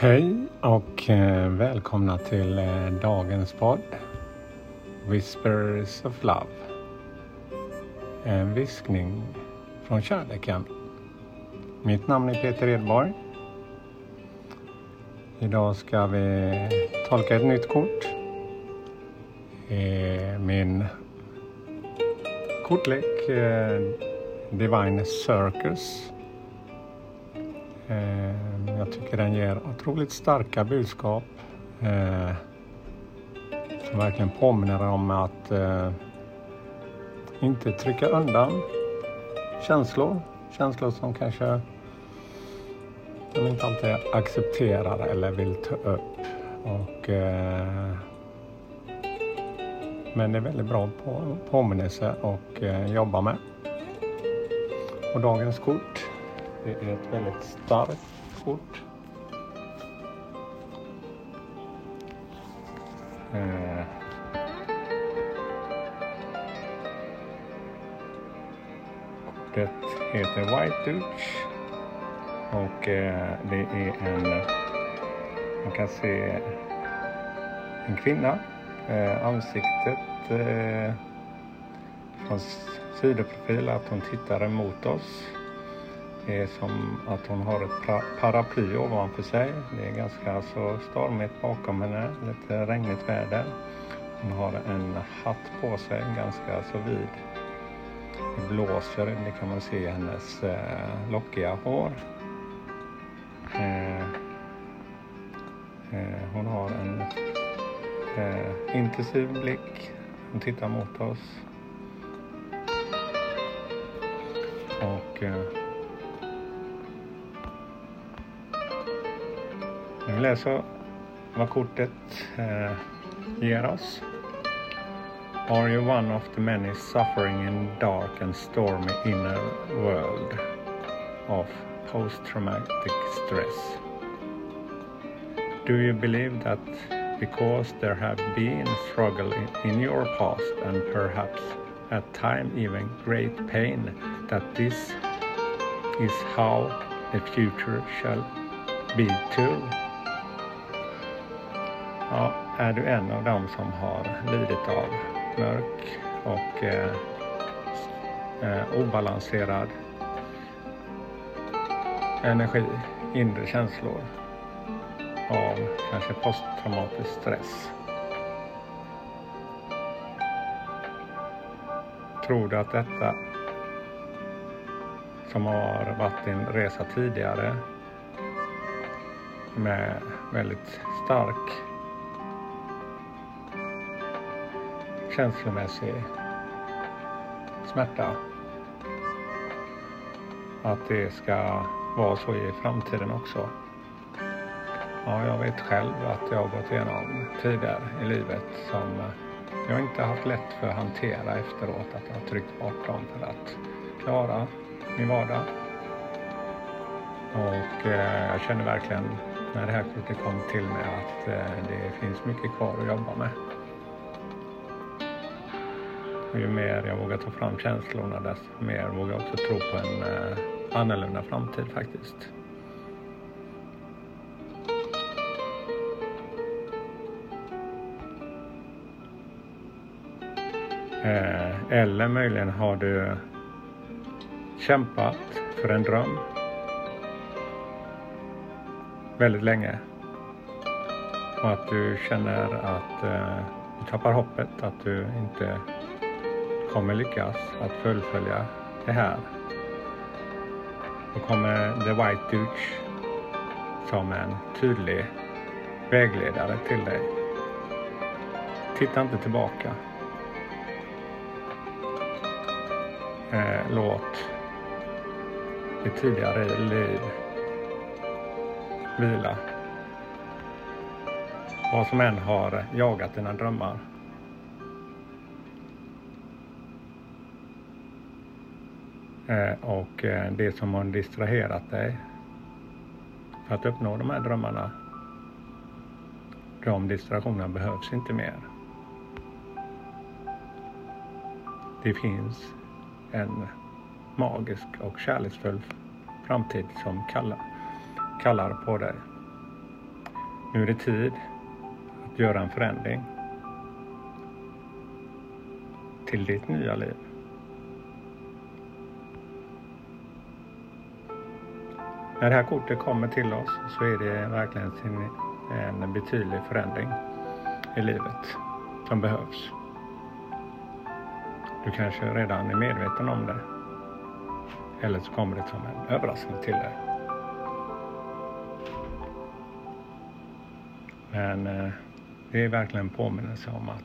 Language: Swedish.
Hej och eh, välkomna till eh, dagens podd Whispers of Love. En viskning från kärleken. Mitt namn är Peter Edborg. Idag ska vi tolka ett nytt kort. Eh, min kortlek Divine Circus jag tycker den ger otroligt starka budskap eh, som verkligen påminner om att eh, inte trycka undan känslor. Känslor som kanske man inte alltid accepterar eller vill ta upp. Och, eh, men det är väldigt bra på, påminnelse att eh, jobba med. Och dagens kort det är ett väldigt starkt fort. Eh. Kortet heter White Dutch och eh, det är en, man kan se en kvinna, eh, ansiktet eh, från sidoprofil, att hon tittar emot oss det är som att hon har ett paraply ovanför sig. Det är ganska så stormigt bakom henne, lite regnigt väder. Hon har en hatt på sig, ganska så vid. Det blåser, det kan man se i hennes eh, lockiga hår. Eh, eh, hon har en eh, intensiv blick. Hon tittar mot oss. Och eh, vill läsa vad kortet eh, ger oss. Are you one of the many suffering in dark and stormy inner world of post-traumatic stress? Do you believe that because there have been struggle in, in your past and perhaps at time even great pain that this is how the future shall be too? Ja, är du en av dem som har lidit av mörk och eh, eh, obalanserad energi, inre känslor av kanske posttraumatisk stress. Tror du att detta som har varit din resa tidigare med väldigt stark känslomässig smärta. Att det ska vara så i framtiden också. Ja, jag vet själv att jag har gått igenom tider i livet som jag inte haft lätt för att hantera efteråt. Att jag har tryckt bort dem för att klara min vardag. Och eh, jag känner verkligen när det här kortet kom till mig att eh, det finns mycket kvar att jobba med. Ju mer jag vågar ta fram känslorna desto mer vågar jag också tro på en eh, annorlunda framtid faktiskt. Eh, eller möjligen har du kämpat för en dröm väldigt länge och att du känner att eh, du tappar hoppet, att du inte kommer lyckas att fullfölja det här. Då kommer The White Dutch som en tydlig vägledare till dig. Titta inte tillbaka. Eh, låt ditt tidigare liv vila. Vad som än har jagat dina drömmar Eh, och eh, det som har distraherat dig för att uppnå de här drömmarna, de distraktionerna behövs inte mer. Det finns en magisk och kärleksfull framtid som kallar, kallar på dig. Nu är det tid att göra en förändring till ditt nya liv. När det här kortet kommer till oss så är det verkligen en betydlig förändring i livet som behövs. Du kanske redan är medveten om det. Eller så kommer det som en överraskning till dig. Men eh, det är verkligen en påminnelse om att